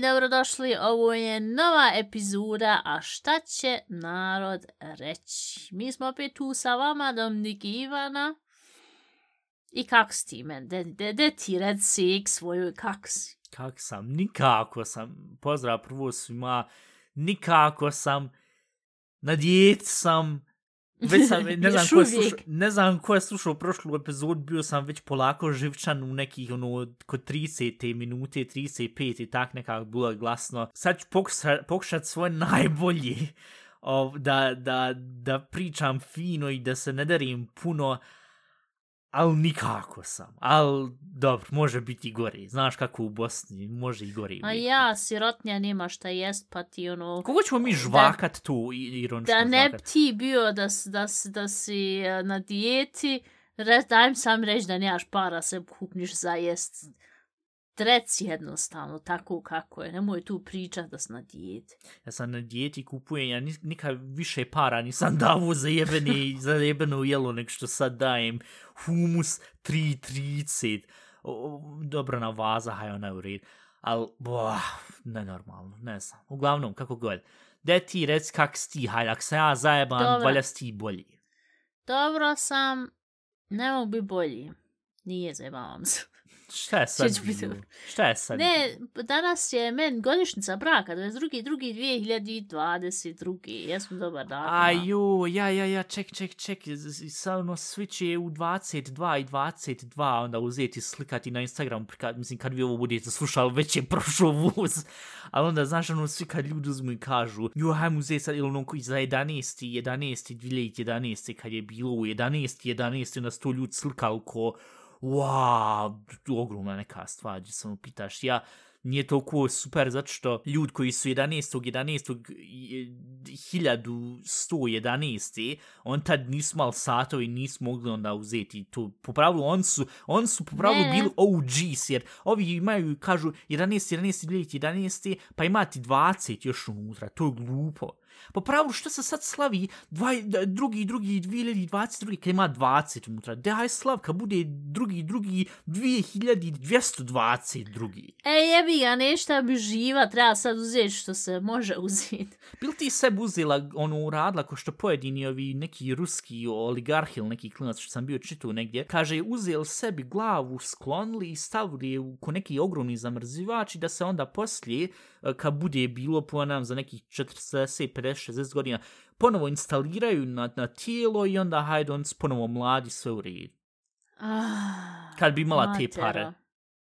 dobrodošli, ovo je nova epizoda, a šta će narod reći? Mi smo opet tu sa vama, Dominik i Ivana. I kak si ti, men? De, de, de ti reci svoju, kak si? Kak sam? Nikako sam. Pozdrav prvo svima. Nikako sam. Na dijeti sam. Već sam, ne znam, ko je slušao, ne znam ko je slušao prošlu epizodu, bio sam već polako živčan u nekih, ono, kod 30. minute, 35. i tak nekako bilo glasno. Sad ću pokušat, pokušat svoje najbolje ov, da, da, da pričam fino i da se ne darim puno, ali nikako sam. Ali, dobro, može biti i gore. Znaš kako u Bosni, može i gore. A biti. ja, sirotnja, nema šta jest, pa ti ono... Kogo ćemo mi žvakat tu, i- ironično Da ne žvakat? ti bio da, da, da si e, na dijeti, re, daj mi sam reći da nemaš para se kupniš za jest. Reci jednostavno, tako kako je. Nemoj tu pričat da si na dijeti. Ja sam na dijeti kupujem, ja nikad više para nisam davo za jebeni, za jebeno jelo nek što sad dajem. Humus 3.30. O, o, Dobro na vaza, haj ona u red. Al, boah, nenormalno, ne znam. Uglavnom, kako god. De ti reci kak si ti, hajde, ako sam ja zajeban, Dobro. valja si ti bolji. Dobro sam, ne mogu biti bolji. Nije zajebavam se. Šta je sad Će biti. Šta je sad Ne, danas je men godišnjica braka, 22. 2. 2022. Jesmo dobar dan. A jo, ja, ja, ja, ček, ček, ček, sad ono switch je u 22 i 22, onda uzeti slikati na Instagram, kad, mislim, kad vi ovo budete slušali, već je prošao vuz, ali onda, znaš, ono, svi kad ljudi uzmu i kažu, jo, hajmo uzeti sad, ili ono, koji za 11. 11. 2011. kad je bilo u 11. 11. onda sto ljudi slikali ko, wow, ogromna neka stvar, gdje samo pitaš, ja, nije toliko super zato što ljudi koji su 11. 11. i- 1111. on tad nisu imali satovi, nisu mogli onda uzeti to. Po pravilu, on su, on su po pravilu Ne, bili OGs, jer ovi imaju, kažu, 11. 11. 2011. pa imati 20 još unutra, to je glupo. Po pravilu, što se sad slavi dvaj, drugi, drugi, 2022. kad ima 20 unutra? Daj slav, kad bude drugi, drugi, 2222. E, jebi ga, nešto bi živa, treba sad uzeti što se može uzeti. Bil ti sebi uzela, ono, uradila ko što pojedini ovi neki ruski oligarhi ili neki klinac što sam bio čitao negdje, kaže, uzeli sebi glavu, sklonili i stavili je u ko neki ogromni zamrzivač i da se onda poslije, e, kad bude bilo po nam za nekih 40, 50, 60 godina, ponovo instaliraju na, na tijelo i onda hajde on ponovo mladi sve u redu. Ah, Kad bi imala te pare.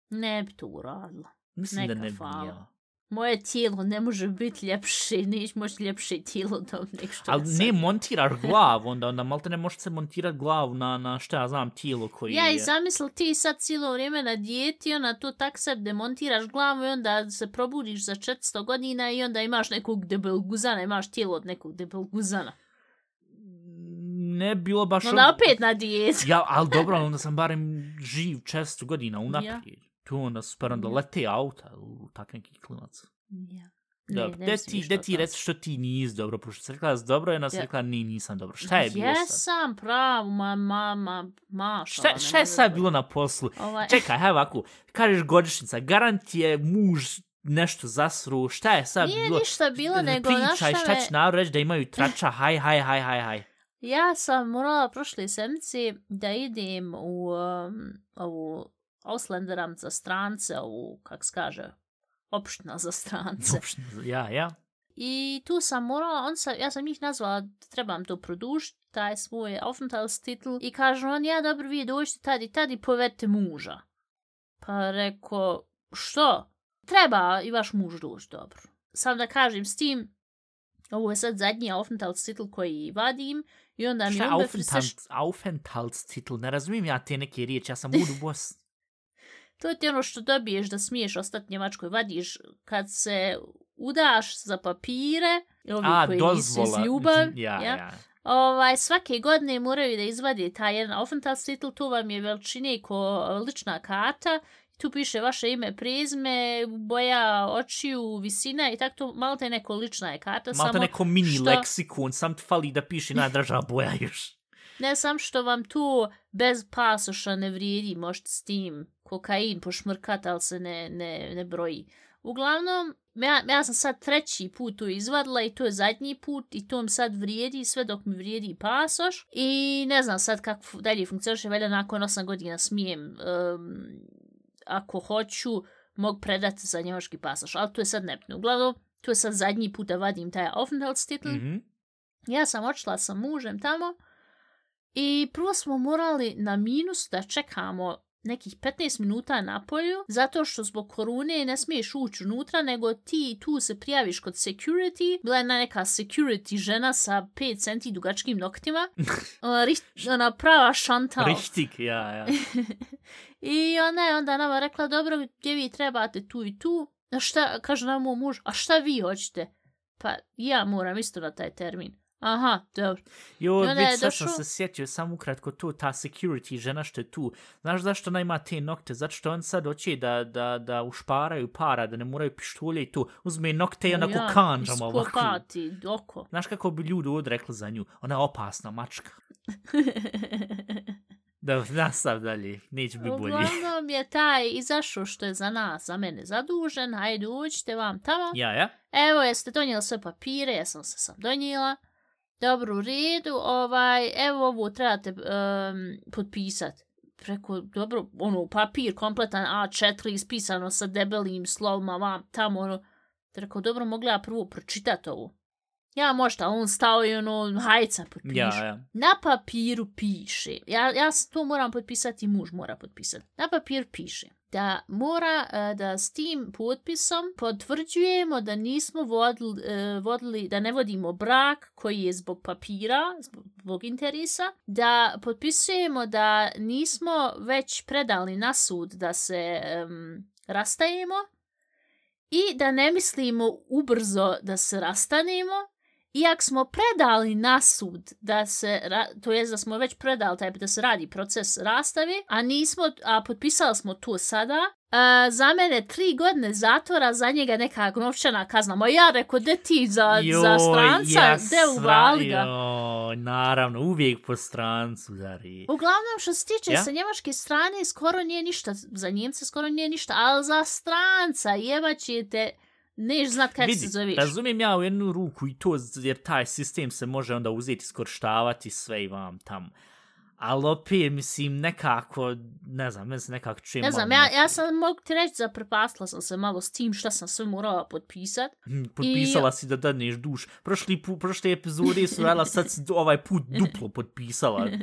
Ne bi to uradila. Mislim da Neka ne bi fala. Ja. Moje tijelo ne može biti ljepše, neć može ljepše tijelo da nek što Ali ne sad. montiraš glavu, onda, onda malte ne možeš se montirati glavu na, na šta ja znam, tijelo koji Ja i je... zamisl ti sad cijelo vrijeme na dijeti, onda to tak se demontiraš glavu i onda se probudiš za 400 godina i onda imaš nekog debel guzana, imaš tijelo od nekog debel guzana. ne bilo baš... Onda ob- opet na dijeti. Ja, ali dobro, onda sam barem živ često godina unaprijed. Tu onda super, onda Ja. lete auta u tak neki klinac. Ja. Dobro, ne de mislim ti, ništa de o ti što ti nisi dobro, pošto si rekla da dobro, jedna si Ja. rekla ni, nisam dobro. Šta je bilo sad? Jesam pravo, ma, ma, ma, maša. Šta, šta je sad bilo na poslu? Ovaj, Čekaj, hajde ovako, kažeš godišnjica, garant je muž nešto zasru, šta je sad Nije bilo? ništa bilo, nego Pričaj, našla šta će narod reći da imaju trača, haj, haj, haj, haj, haj. Ja sam morala prošle sedmice da idem u um, ovu Auslanderam za strance, ovu, kak se kaže, opština za strance. Ja, ja. I tu sam morala, on sa, ja sam ih nazvala, trebam to produžiti, taj svoj Aufenthaltstitel, i kažu on, ja dobro, vi dođite tad i tad i povedite muža. Pa reko, što? Treba i vaš muž doći, dobro. Sam da kažem s tim, ovo je sad zadnji Aufenthaltstitel koji vadim, i onda mi Šta je umbe Aufenthalt, Aufenthaltstitel? Ne razumijem ja te neke riječi, ja sam budu bos. To je ti ono što dobiješ da smiješ ostati Njemačkoj. Vadiš kad se udaš za papire, ovi A, koji nisu iz dozvola. ljubav, mislim, Ja, ja. Ovaj, svake godine moraju da izvadi taj jedan Aufenthaltstitel, to vam je veličine ko lična karta tu piše vaše ime, prezime, boja očiju, visina i tako to, malo te neko lična je karta. Malo samo neko mini što- leksikon, sam ti fali da piše najdraža boja još. Ne sam što vam tu bez pasoša ne vrijedi, možete s tim kokain pošmrkat, ali se ne, ne, ne broji. Uglavnom, ja, ja sam sad treći put to izvadila i to je zadnji put i to mi sad vrijedi sve dok mi vrijedi pasoš i ne znam sad kako dalje funkcioniše, valjda nakon 8 godina smijem um, ako hoću mogu predati za njemački pasoš, ali to je sad nebitno. Uglavnom, to je sad zadnji put da vadim taj Aufenthaltstitel. Mhm. Ja sam očela sa mužem tamo i prvo smo morali na minus da čekamo nekih 15 minuta na polju, zato što zbog korune ne smiješ ući unutra, nego ti tu se prijaviš kod security. Bila je jedna neka security žena sa 5 centi dugačkim noktima. Ona, riht- ona prava šantal. Richtig, ja, ja. I ona je onda nama rekla, dobro, gdje vi trebate tu i tu. A šta, kaže nam muž, a šta vi hoćete? Pa ja moram isto na taj termin. Aha, dobro. Jo, I onda je već sad sam se sjetio, samo ukratko to, ta security žena što je tu. Znaš zašto ona ima te nokte? Zato što on sad hoće da, da, da ušparaju para, da ne moraju pištolje i to. Uzme nokte i onako kanđama ovako. Iskopati oko. Znaš kako bi ljudi odrekli za nju? Ona je opasna mačka. Da, nastav dalje, neće biti bolje. Uglavnom je taj izašao što je za nas, za mene zadužen, hajde uđite vam tamo. Ja, ja? Evo, jeste donijeli sve papire, ja sam se sam donijela. Dobro, u redu, ovaj, evo ovo trebate um, potpisati. Preko, dobro, ono, papir kompletan A4 ispisano sa debelim slovima vam tamo, ono. Rekao, dobro, mogla ja prvo pročitati ovo. Ja možda, on stao i ono, hajca potpiši. Ja, ja. Na papiru piše, ja, ja to moram potpisati, muž mora potpisati. Na papiru piše da mora, e, da s tim potpisom potvrđujemo da nismo vodili, e, vodili, da ne vodimo brak koji je zbog papira, zbog, interesa, da potpisujemo da nismo već predali na sud da se um, rastajemo i da ne mislimo ubrzo da se rastanemo, iak smo predali na sud da se, to jest da smo već predali taj da se radi proces rastave, a nismo, a potpisali smo to sada, a, za mene tri godine zatvora, za njega neka novčana kazna. Ma ja rekao, de ti za, za stranca, de uvali ga. Joj, naravno, uvijek po strancu, zari. Uglavnom, što se tiče Ja? sa njemačke strane, skoro nije ništa, za njemce skoro nije ništa, ali za stranca jebaćete, neš znat kako se zoveš. razumijem ja u jednu ruku i to, jer taj sistem se može onda uzeti, iskorštavati sve i vam tamo. Ali opet, mislim, nekako, ne znam, meni se nekako čuje Ne znam, ja, ja sam mogu ti reći, zaprepastila sam se malo s tim šta sam sve morala potpisat. Hm, Potpisala I- si da dadneš duš. Prošli pu, prošle epizode su radila, sad si ovaj put duplo potpisala.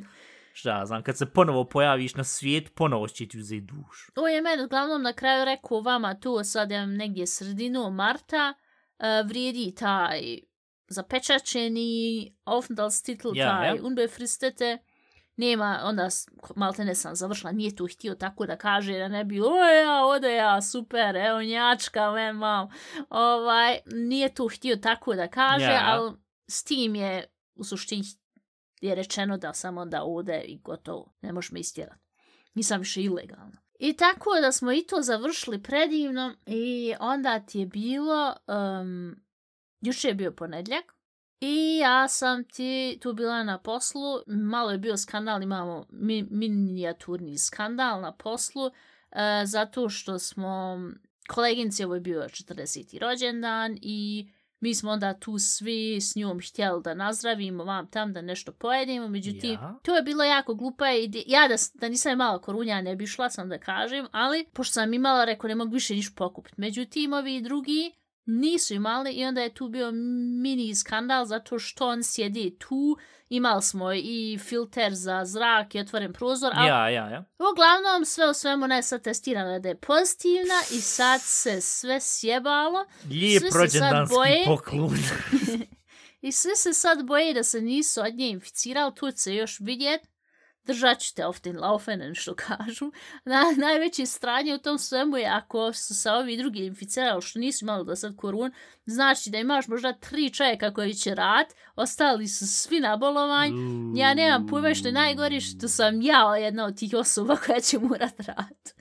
Šta ja znam, kad se ponovo pojaviš na svijet, ponovo će ti uzeti duš. To je meni uglavnom na kraju rekao vama tu sad ja negdje sredinu marta uh, vrijedi taj zapečačeni Aufenthaltstitel, Ja, taj ja. unbefristete. Nema, onda malte ne sam završila, nije tu htio tako da kaže da ne bi, o ja, ode ja, super, evo njačka, me mam. Ovaj, nije tu htio tako da kaže, Ja. ali s tim je u suštini je rečeno da samo onda ode i gotovo, ne možeš me istjerati. Nisam više ilegalna. I tako da smo i to završili predivno i onda ti je bilo, um, juče je bio ponedljak i ja sam ti tu bila na poslu, malo je bio skandal, imamo mi, minijaturni skandal na poslu, uh, zato što smo, koleginci ovo je bio 40. rođendan i mi smo onda tu svi s njom htjeli da nazdravimo vam tam da nešto pojedemo, međutim, Ja. to je bilo jako glupa ideja. Ja da, da nisam imala korunja ne bi šla sam da kažem, ali pošto sam imala, rekao ne mogu više niš pokupiti. Međutim, ovi drugi nisu imali i onda je tu bio mini skandal zato što on sjedi tu. Imali smo i filter za zrak i otvoren prozor, ali Ja, ja, ja. uglavnom sve u svemu je sad testirana da je pozitivna i sad se sve sjebalo. Lijep Svi se sad rođendanski boje. poklon. I svi se sad boje da se nisu od nje inficirali, tu će još vidjet. Držat ću te auf den Laufenden, što kažu. Na, najveće stranje u tom svemu je ako su sa ovi drugi inficirali, što nisu imali do sad korun, znači da imaš možda tri čovjeka koji će rat, ostali su svi na bolovanj, Ja nemam pojma što je najgore što sam ja jedna od tih osoba koja će morat rat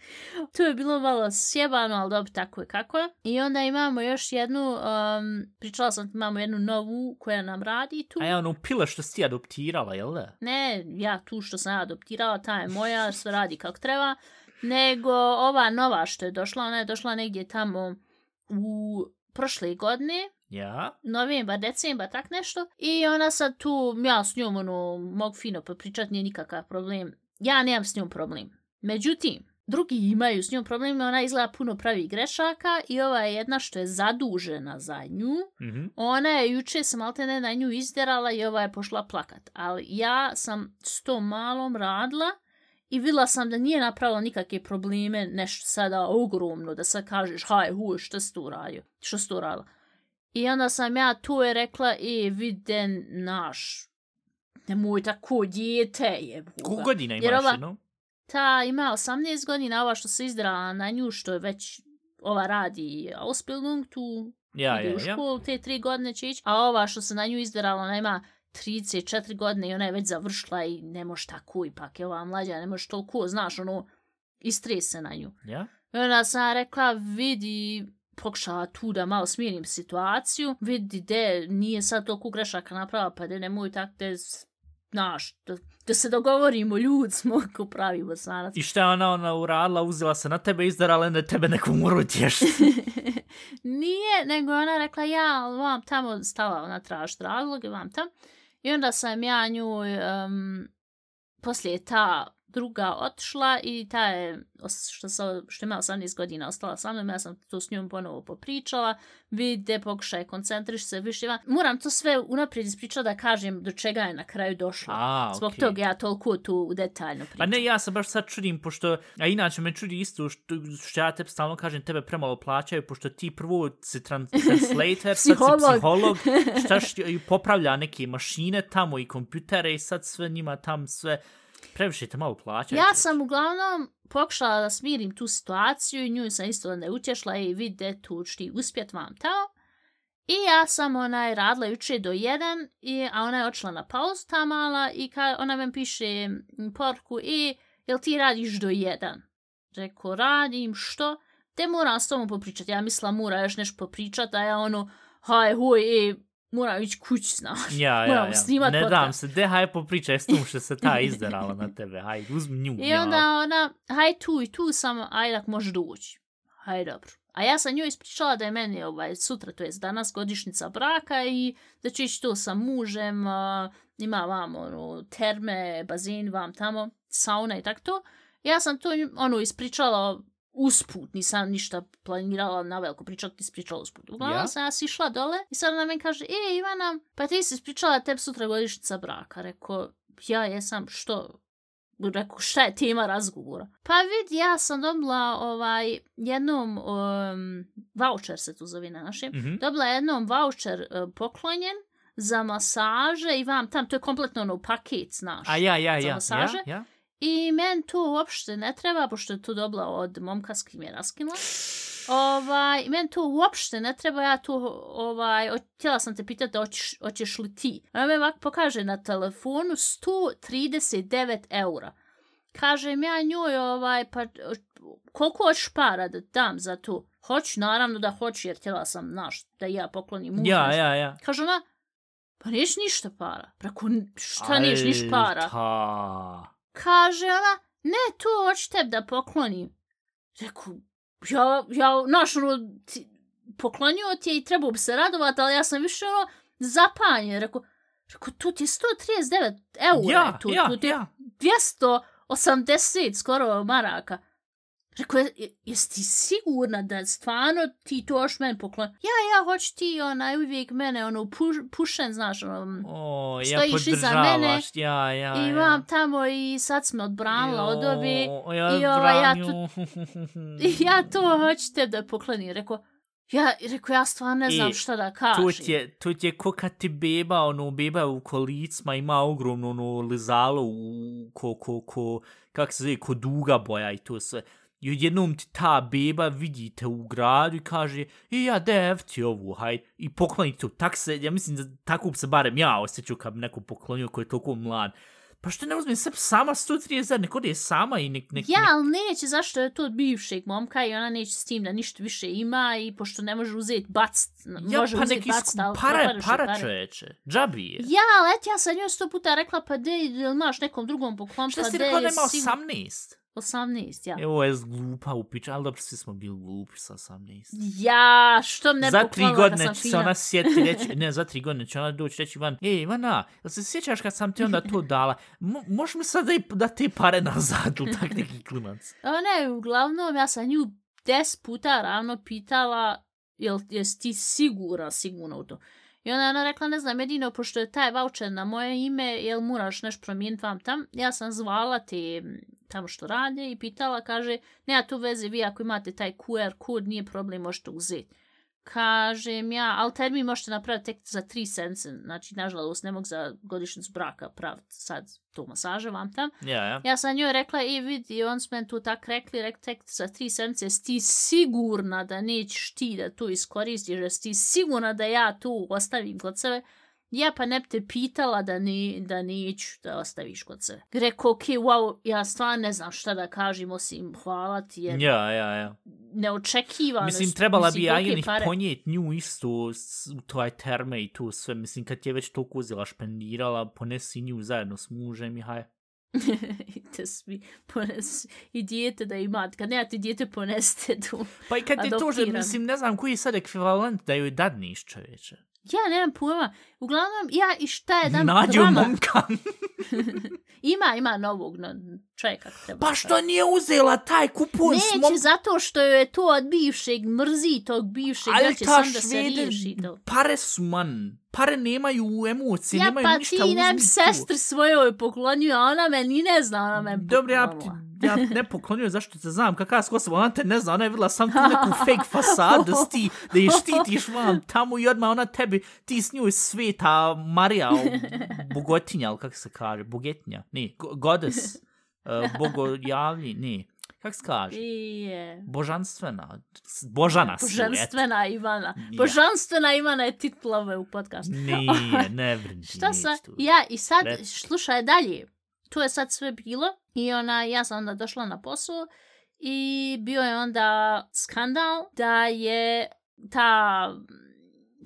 to je bilo malo sjebano, ali dobro, tako je kako je. I onda imamo još jednu, um, pričala sam, imamo jednu novu koja nam radi tu. A ja ono pila što si ti adoptirala, jel da? Ne, ja tu što sam adoptirala, ta je moja, sve radi kako treba. Nego ova nova što je došla, ona je došla negdje tamo u prošle godine, Ja? novembar, decembar, tak nešto. I ona sad tu, ja s njom, ono, mogu fino popričat, nije nikakav problem. Ja nemam s njom problem. Međutim, drugi imaju s njom problem, ona izgleda puno pravi grešaka i ova je jedna što je zadužena za nju. Mhm. Ona je juče sam maltene na nju izderala i ova je pošla plakat. Ali ja sam s tom malom radila i videla sam da nije napravila nikakve probleme, nešto sada ogromno, da sad kažeš, haj, hu, što si tu radio? Što si tu radila? I onda sam ja tu je rekla, e, viden naš, nemoj tako djete je. Koliko godina Jer imaš, ova- no? Ta ima 18 godina, ova što se izdrala na nju, što je već ova radi Ausbildung, tu Ja, ide ja, u ja. školu, te tri godine će ići, a ova što se na nju izderala, ona ima 34 godine i ona je već završila i ne može tako ipak, je ova mlađa, ne može toliko, znaš, ono, istre se na nju. Ja? I onda sam rekla, vidi, pokušala tu da malo smirim situaciju, vidi de, nije sad toliko grešaka napravila, pa de nemoj tak te, znaš, da, se dogovorimo, ljud smo, ko pravi bosanac. I šta je ona, ona uradila, uzela se na tebe, izdarala, je tebe neko mora utješiti. Nije, nego ona rekla, ja vam tamo stala, ona tražiti razloge, vam tam. I onda sam ja nju, um, poslije ta druga otišla i ta je, što, sa, što ima 18 godina, ostala sa mnom, ja sam tu s njom ponovo popričala, vide, pokušaj, koncentriš se više. van. Moram to sve unaprijed ispričati da kažem do čega je na kraju došla. A, Zbog okej. toga ja toliko tu detaljno pričam. Pa ne, ja se baš sad čudim, pošto, a inače me čudi isto što, što ja te stalno kažem, tebe premalo plaćaju, pošto ti prvo si tran- translator, sad si Psiholog. psiholog, šta š, i popravlja neke mašine tamo i kompjutere i sad sve njima tam sve, previše te malo plaćaju. Ja sam uglavnom pokušala da smirim tu situaciju i nju sam isto onda utješla i vide tu ti uspjet vam tamo. I ja sam onaj radila juče do jedan, i, a ona je odšla na pauzu ta mala i ka, ona me piše porku i jel ti radiš do jedan? Reko, radim, što? Te moram s tobom popričati. Ja mislila mora još nešto popričati, a ja ono, haj, huj, e, moram ići kući, znaš. Ja, ja, Moramo ja. snimat Ne podcast. dam se, de haj popričaj s tom što se ta izderala na tebe, haj, uzmi nju. I ja. onda ona, haj tu i tu sam, ajde ako može doći. Haj dobro. A ja sam njoj ispričala da je meni ovaj, sutra, to je danas godišnjica braka i da ću ići tu sa mužem, a, ima vam ono, terme, bazen vam tamo, sauna i tako to. Ja sam to ono ispričala usput, nisam ništa planirala na veliko pričati, ispričala usput. Uglavnom Ja? sam ja si išla dole i sad ona meni kaže, e Ivana, pa ti si ispričala da tebi sutra godišnjica braka. Rekao, ja jesam, što? Rekao, šta je tema razgovora? Pa vidi, ja sam dobila ovaj, jednom, um, voucher se tu zove na našem, Mhm. dobila jednom voucher uh, poklonjen za masaže i vam tam, to je kompletno ono paket, znaš. A ja, ja, za ja, masaže. ja, ja. I men to uopšte ne treba, pošto je to dobila od momka s kim je raskinula. Ovaj, men to uopšte ne treba, ja tu, ovaj, htjela sam te pitati, hoćeš, hoćeš li ti? Ona me ovako pokaže na telefonu 139 eura. Kažem ja njoj, ovaj, pa koliko hoćeš para da dam za to? Hoću, naravno da hoću, jer htjela sam, znaš, da ja poklonim mužu. Ja, ja, ja. Kaže ona, pa neš ništa para. Preko, šta neš niš para? Ta. Kaže ona, ne, to hoću tebi da poklonim. Reku, ja, ja, znaš, ono, ti, poklonio ti je i trebao bi se radovat, ali ja sam više, ono, zapanjen. Reku, reku, tu ti je 139 eura, Ja, tu, ja, tu ti je ja. 280 skoro maraka. Rekao, je, je- jesi ti sigurna da stvarno ti to još meni poklon? Ja, ja, hoću ti onaj uvijek mene, ono, puš, pušen, znaš, ono, O, ja Stojiš iza mene ja, ja, i ja. vam tamo i sad smo odbranila od ove. Jo, ja i ovaj, ja. I ja to hoću te da poklonim. Rekao, ja, rekao, ja stvarno ne znam I šta da kažem. ti je, ti je ko kad ti beba, ono, beba u kolicima ima ogromno, ono, lizalo u, ko, ko, ko, kak se zove, ko duga boja i to sve. I odjednom ti ta beba vidite u gradu i kaže, i ja dev ti ovu, haj, i pokloni to. Tak se, ja mislim da tako se barem ja osjećao kad bi neko poklonio koji je toliko mlad. Pa što ne uzme se sama 130, nek ode sama i nek... nek Ja, ali neće, zašto je to od bivšeg momka i ona neće s tim da ništa više ima i pošto ne može uzeti bacit, Ja, može pa uzeti isku... ali Para, para, od pare. čoveče. Džabi je. Ja, ali et, ja sam njoj sto puta rekla, pa de, jel imaš nekom drugom poklon, Šta pa si de, rekla da ima sigur- 18? 18, ja. Evo je glupa u piču, ali dobro, svi smo bili glupi sa 18. Ja, što me za tri poklonila kad godine sam će se ona sjeti reći, ne, za tri godine će ona doći reći Ivan, ej Ivana, jel se sjećaš kad sam ti onda to dala? Mo možeš mi sad da, i- da te pare nazad u tak neki klimac? A ne, uglavnom, ja sam nju des puta ravno pitala, jel jesi ti sigura, sigurno u to. I onda je ona rekla, ne znam, jedino, pošto je taj voucher na moje ime, jel moraš neš promijeniti vam tam? Ja sam zvala te tamo što rade i pitala, kaže, nema tu veze, vi ako imate taj QR kod, nije problem, možete uzeti. Kažem ja, ali termin možete napraviti tek za 3 sence, znači, nažalost, ne mogu za godišnjicu braka praviti sad to masaže vam tam. Ja, ja. Ja sam njoj rekla, i vidi, on smo tu tak rekli, rek tek za tri sedmice, jesi ti sigurna da nećeš ti da to iskoristiš, jesi ti sigurna da ja tu ostavim kod sebe? Ja pa ne bi te pitala da, ne, da neću da ostaviš kod sebe. Rekao, ok, wow, ja stvarno ne znam šta da kažem, osim hvala ti, jer Ja, ja, ja. neočekivano. Mislim, trebala mislim, bi kolike Ajenih pare. ponijet nju isto u toj terme i tu sve. Mislim, kad je već toliko uzela špendirala, ponesi nju zajedno s mužem i haj. Idite svi, pones, i dijete da imate. Kad nemate dijete, ponesite tu. Pa i kad je to, mislim, ne znam koji je sad ekvivalent da joj dadniš čoveče. Ja nemam pojma. Uglavnom, ja i šta je dan Nađu drama. momka. Ima, ima novog no, čovjeka. Treba pa što nije uzela taj kupon Neće, mom... zato što je to od bivšeg, mrzi tog bivšeg, Ali da će ta sam da se riješi to. pare su man. Pare nemaju emocije, Ja nemaju pa ništa ti nem uzmi tu. sestri svojoj poklonju, a ona me ni ne zna, ona me Dobro, ja, ti. Ja ne poklonjujem zašto te znam kakva si osoba, ona te ne zna, ona je vidjela sam tu neku fake fasad da, sti, da je štitiš vam tamo i odmah ona tebi, ti s njoj sveta Marija, bogotinja, ili kako se kaže, bogetnja, ne, go- goddess, uh, bogojavlji, ne, kako se kaže, Nije. božanstvena, s- božana eto. Božanstvena Ivana. Ja. Božanstvena Ivana je titula ove u podcastu. Nije, ne brini. Šta sa... Ja, i sad, Reci. slušaj dalje. To je sad sve bilo i ona, ja sam onda došla na posao i bio je onda skandal da je ta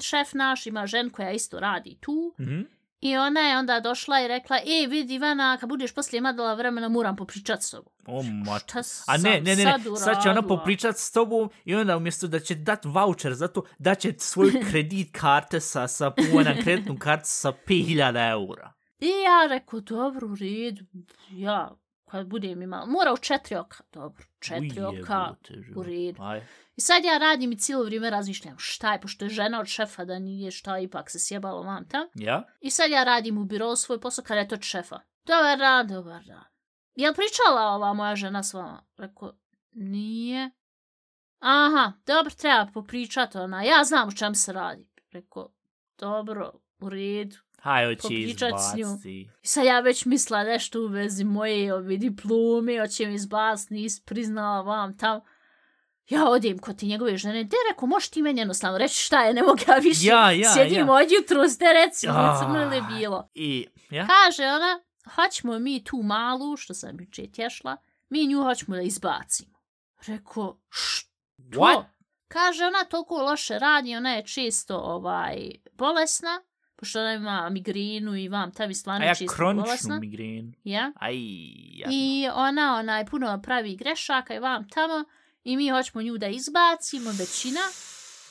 šef naš ima žen koja isto radi tu Mhm. i ona je onda došla i rekla e vidi Ivana kad budeš poslije imala vremena moram popričat s tobom. O, ma, Šta A ne, ne, ne, ne, sad sad će ona popričat s tobom i onda umjesto da će dat voucher za to, da će svoju kredit karte sa, sa na kreditnu kartu sa 5000 eura. I ja rekao, dobro, u redu, ja, kad budem imala, mora u četiri oka, dobro, četiri Ujebote, oka, u redu. I sad ja radim i cijelo vrijeme razmišljam šta je, pošto je žena od šefa da nije šta, ipak se sjebalo vam tam. Ja? I sad ja radim u biro svoj posao kada je to od šefa. Dobar dan, dobar dan. Jel pričala ova moja žena s vama? Rekao, nije. Aha, dobro, treba popričati ona. Ja znam o čem se radi. Rekao, dobro, u redu. Haj, hoće Popričat s njom. izbaciti. I sad ja već mislila nešto u vezi moje ove diplome, hoće mi izbaciti, nis priznala vam tam. Ja odem kod ti njegove žene, de rekao, možeš ti meni jednostavno reći šta je, ne mogu ja više. Ja, ja, Sjedim ja. od jutro, ste reci, Ah. crno li je bilo. I, ja? Kaže ona, hoćemo mi tu malu, što sam juče tješla, mi nju hoćemo da izbacimo. Rekao, što? What? Kaže, ona toliko loše radi, ona je često ovaj, bolesna, pošto ona ima migrinu i vam tam i A stvarno ja često kroničnu bolesna. migrenu. Ja? Aj, ja. I ona, ona je puno pravi grešaka i vam tamo i mi hoćemo nju da izbacimo, većina.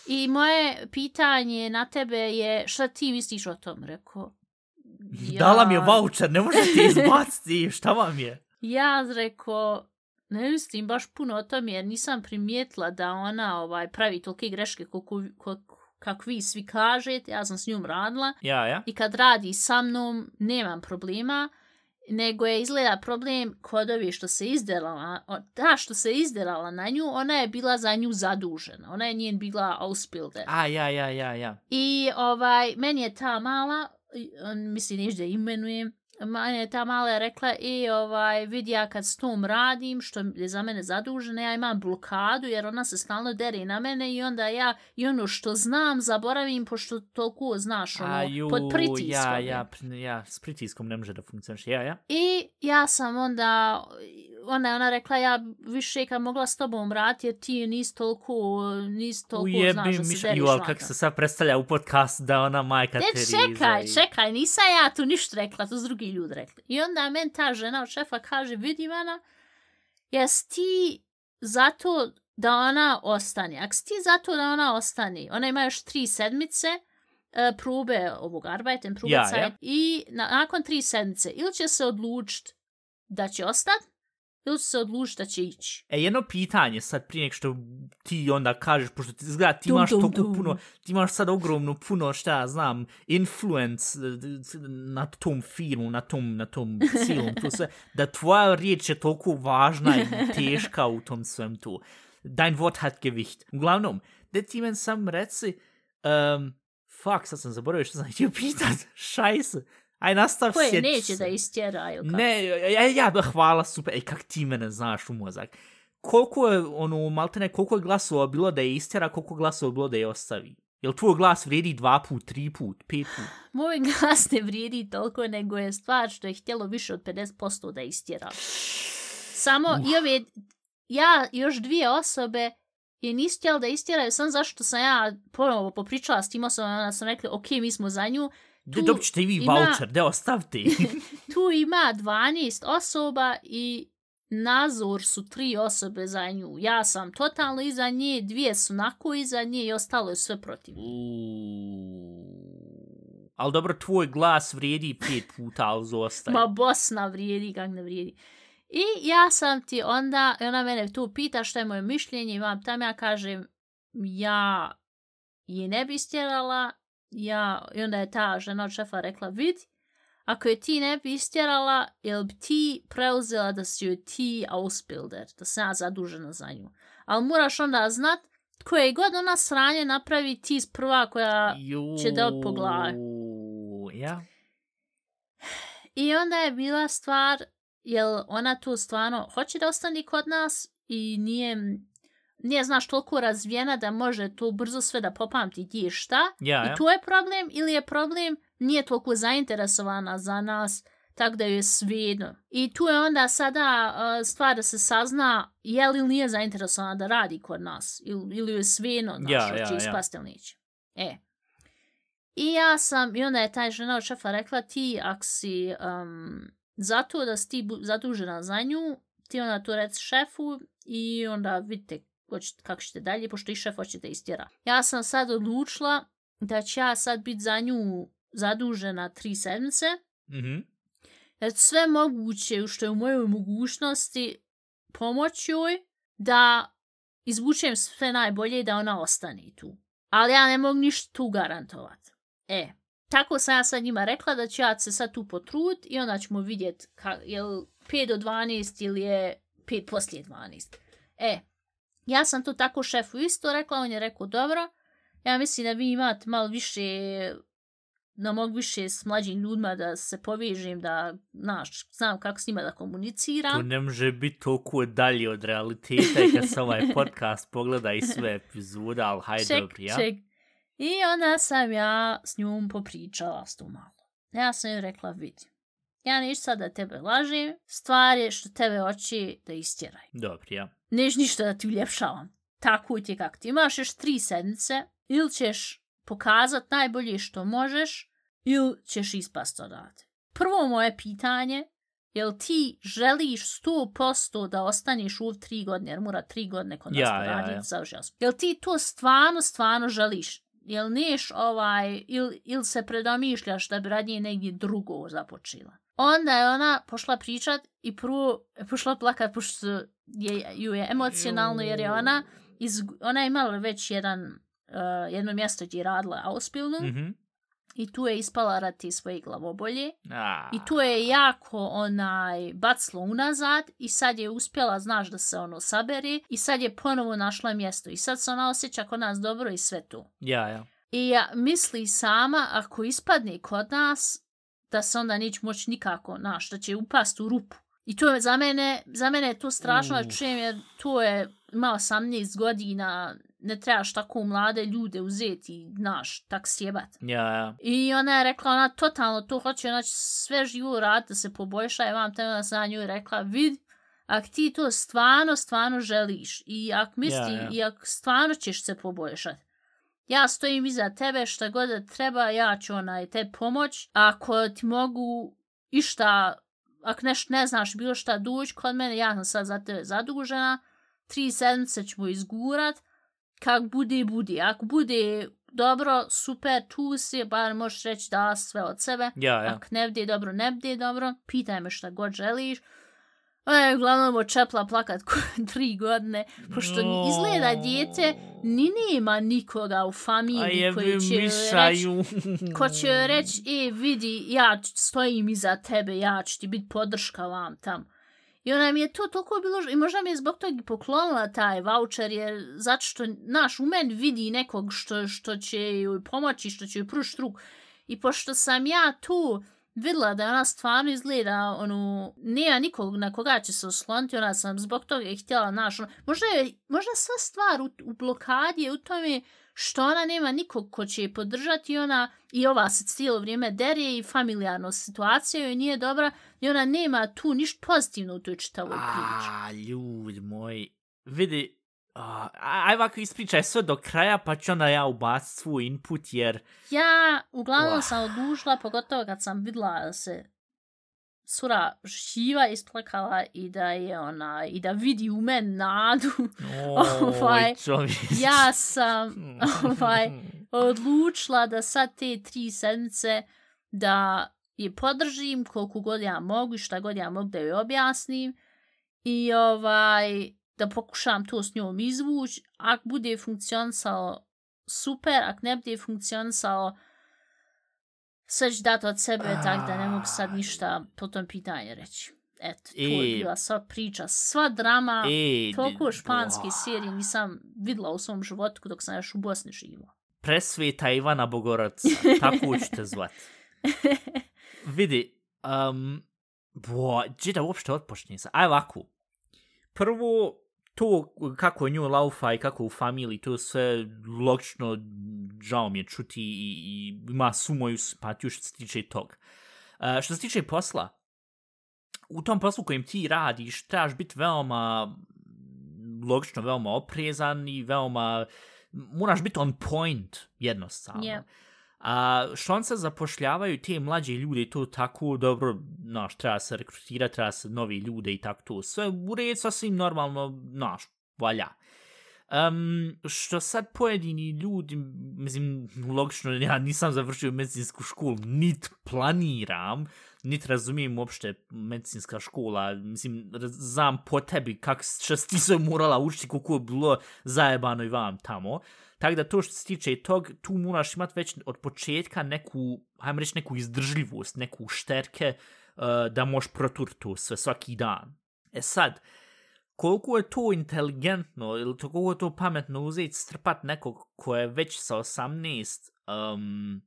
I moje pitanje na tebe je šta ti misliš o tom? Rekao, Dala mi je voucher, ne možete izbaciti, šta vam je? Ja rekao, ne mislim baš puno o tom jer nisam primijetila da ona ovaj pravi tolike greške koliko, koliko, kako vi svi kažete, ja sam s njom radila Ja, ja? i kad radi sa mnom nemam problema, nego je izgleda problem kod ovi što se izdelala, o- ta što se izdelala na nju, ona je bila za nju zadužena, ona je njen bila ausbilder. A, ja, ja, ja, ja. I ovaj, meni je ta mala, on, mislim neću da je imenujem, manje je ta mala je rekla, i ovaj, vidi ja kad s tom radim, što je za mene zadužena, ja imam blokadu, jer ona se stalno deri na mene i onda ja, i ono što znam, zaboravim, pošto toliko znaš, ono, Aju, pod pritiskom. Ja, ja, ja, s pritiskom ne može da funkcioniš. Ja, ja. I ja sam onda, ona je ona rekla, ja više kad mogla s tobom raditi, jer ti nisi toliko, nisi toliko znaš da se miš, deriš ju, ali na kako se sad predstavlja u podcastu da ona majka Ne, Teresa. čekaj, i- čekaj, nisam ja tu ništa rekla, to su drugi ljudi rekli. I onda men ta žena od šefa kaže, vidi Ivana, jes ti zato da ona ostane? Ako si ti zato da ona ostane, ona ima još tri sedmice, e, probe ovog arbajten, probe Ja, ja. i na, nakon tri sedmice ili će se odlučiti da će ostati, ili se odlučiti da će ići. E, jedno pitanje sad prije nek što ti onda kažeš, pošto ti izgleda ti Dum, imaš dum, toliko dum. puno, ti imaš sad ogromno puno, šta ja znam, influence eh, na tom filmu, na tom, na tom cijelom, to sve, da tvoja riječ je toliko važna i teška u tom svem tu. Dein Wort hat Gewicht. Uglavnom, da ti men sam reci, um, fuck, sad sam zaboravio što sam htio pitat, šajse, aj nastav Koje sjetit neće da istjera ili kako? Ne, ja, ja, ja, hvala, super. Ej, kak ti mene znaš u mozak. Koliko je, ono, maltene, koliko je glasova bilo da je istjera, koliko glasova bilo da je ostavi? Jel tvoj glas vrijedi dva put, tri put, pet put? Moj glas ne vrijedi toliko, nego je stvar što je htjelo više od 50% da istjera. Samo i ove, ja još dvije osobe je nisu htjeli da istjeraju, sam zašto sam ja ponovo popričala s tim osobama, onda sam rekla, ok, mi smo za nju. Tu dobit ćete i vi ima- voucher, de ostavite. Tu ima 12 osoba i nazor su tri osobe za nju. Ja sam totalno iza nje, dvije su nako iza nje i ostalo je sve protiv. Ali dobro, tvoj glas vrijedi pet puta, ali zostaje. Ma Bosna vrijedi, kak ne vrijedi. I ja sam ti onda, ona mene tu pita što je moje mišljenje, imam tam ja kažem, ja je ne bi stjerala, ja, i onda je ta žena od šefa rekla, vid, ako je ti ne bi istjerala, jel bi ti preuzela da si joj ti ausbilder, da sam ja zadužena za nju. Ali moraš onda znat, koje god ona sranje napravi, ti si prva koja će da od po glavi. Ja? I onda je bila stvar, jel ona tu stvarno hoće da ostane kod nas i nije, nije znaš, toliko razvijena da može to brzo sve da popamti gdje je šta. Ja, I ja. tu je problem ili je problem nije toliko zainteresovana za nas, tako da je svejedno. I tu je onda sada uh, stvar da se sazna je li nije zainteresovana da radi kod nas ili, ili je svejedno, znaš, Ja, ja, ja. ispasti ili neće. E. I ja sam, i onda je taj žena od šefa rekla ti, ak si um, zato da si ti zadužena za nju, ti onda to reci šefu i onda vidite kako ćete dalje, pošto i šef hoće da istjera. Ja sam sad odlučila da će ja sad biti za nju zadužena tri sedmice, Mhm. jer sve moguće što je u mojoj mogućnosti pomoć joj da izvučem sve najbolje i da ona ostane tu. Ali ja ne mogu ništa tu garantovat. E, tako sam ja sad njima rekla da ću ja se sad tu potrud i onda ćemo vidjet ka, je li 5 do 12 ili je 5 poslije 12. E, ja sam to tako šefu isto rekla, on je rekao dobro, ja mislim da vi imate malo više da mogu više s mlađim ljudima da se povežem, da, znaš, znam kako s njima da komuniciram. To ne može biti toliko dalje od realiteta i kad se ovaj podcast pogleda i sve epizode, ali hajde ček, dobro, ja? ček. I onda sam ja s njom popričala s tu malo. Ja sam joj rekla, vidi, ja neću sad da tebe lažem, stvar je što tebe hoće da istjeraj. Dobro, ja. Neću ništa da ti uljepšavam. Tako ti je kako ti imaš još tri sedmice, ili ćeš pokazat najbolje što možeš, ili ćeš ispast odavde. Prvo moje pitanje, jel ti želiš 100% da ostaneš u tri godine, jer mora tri godine kod nas Ja, ja, ja. završila sam. Jel ti to stvarno, stvarno želiš? Jel neš ovaj, ili il se predomišljaš da bi radnije negdje drugo započela? Onda je ona pošla pričat i prvo je pošla plakat pošto je, ju je emocionalno jer je ona, iz, ona je imala već jedan, uh, jedno mjesto gdje je radila Ausbildung Mhm. i tu je ispala rati svoje glavobolje A, i tu je jako onaj baclo unazad i sad je uspjela, znaš, da se ono sabere i sad je ponovo našla mjesto i sad se ona osjeća kod nas dobro i sve to. Ja, ja. I ja misli sama, ako ispadne kod nas, da se onda neće moći nikako, znaš, da će upast u rupu. I to je za mene, za mene je to strašno Uf. čujem jer to je, ima 18 godina, ne trebaš tako mlade ljude uzeti, znaš, tak sjebat. Ja, ja. I ona je rekla, ona totalno to hoće, ona će sve živo raditi da se poboljša i vam te onda sam njoj rekla, vid, ako ti to stvarno, stvarno želiš i ako misli, Ja, ja. i ako stvarno ćeš se poboljšati, ja stojim iza tebe šta god da treba, ja ću onaj te pomoć. Ako ti mogu išta, ako nešto ne znaš bilo šta doći kod mene, ja sam sad za tebe zadužena, tri sedmice ćemo izgurat, kak bude, bude. Ako bude dobro, super, tu si, bar možeš reći da sve od sebe. Ja, ja. Ako ne bude dobro, ne bude dobro, pitaj me šta god želiš. Ona je uglavnom očepla plakat tri godine, pošto No. izgleda dijete, ni nema nikoga u familiji koji će joj reći, mišaju. ko će reći, e, vidi, ja stojim iza tebe, ja ću ti biti podrška vam tam. I ona mi je to toliko bilo, i možda mi je zbog toga i poklonila taj voucher, jer zato što, naš, u meni vidi nekog što, što će joj pomoći, što će joj pružiti ruku. I pošto sam ja tu vidjela da ona stvarno izgleda, ono, nema nikog na koga će se osloniti, ona sam zbog toga i htjela, znaš, ono, možda je, možda sva stvar u, u blokadi je u tome što ona nema nikog ko će je podržati i ona, i ova se cijelo vrijeme derje i familijarno situacija joj nije dobra i ona nema tu ništa pozitivno u toj čitavoj priči. A, ljudi moji. Vidi, a, aj ovako ispričaj sve do kraja, pa ću onda ja ubaciti svoj input, jer... Ja uglavnom Wah. sam odlučila, pogotovo kad sam vidjela da se sura živa isplakala i da je ona, i da vidi u men nadu. Ovaj, Oj, čovječ. ja sam ovaj, odlučila da sad te tri sedmice da je podržim koliko god ja mogu i šta god ja mogu da joj objasnim i ovaj da pokušam to s njom izvući. Ako bude funkcionisalo super, ako ne bude funkcionisalo sve ću dati od sebe, tako da ne mogu sad ništa po tom pitanju reći. Eto, to je E. bila sva priča, sva drama. E, Toliko španske Wow. serije nisam videla u svom životu dok sam još u Bosni živjela. Presveta Ivana Bogoraca, tako ću te zvat. Vidi, um, bo, gdje da uopšte otpočne sa? Aj ovako. Prvo, to kako nju laufa i kako u familiji, to sve logično, žao mi je čuti i, i ima su moju simpatiju što se tiče tog. Uh, e, što se tiče posla, u tom poslu kojim ti radiš, trebaš biti veoma mm, logično, veoma oprezan i veoma moraš biti on point jednostavno. Yeah. A što se zapošljavaju te mlađe ljude i to tako dobro, naš, treba se rekrutirati, treba se novi ljude i tako to. Sve u red, sasvim normalno, naš, valja. Um, što sad pojedini ljudi, mislim, logično, ja nisam završio medicinsku školu, nit planiram, nit razumijem uopšte medicinska škola, mislim, znam po tebi kak što si ti se morala učiti, koliko je bilo zajebano i vam tamo. Tako da to što se tiče tog, tu moraš imat već od početka neku, hajmo reći, neku izdržljivost, neku šterke, uh, da možeš protur to sve svaki dan. E sad, koliko je to inteligentno ili to koliko je to pametno uzeti strpat nekog ko je već sa 18 um,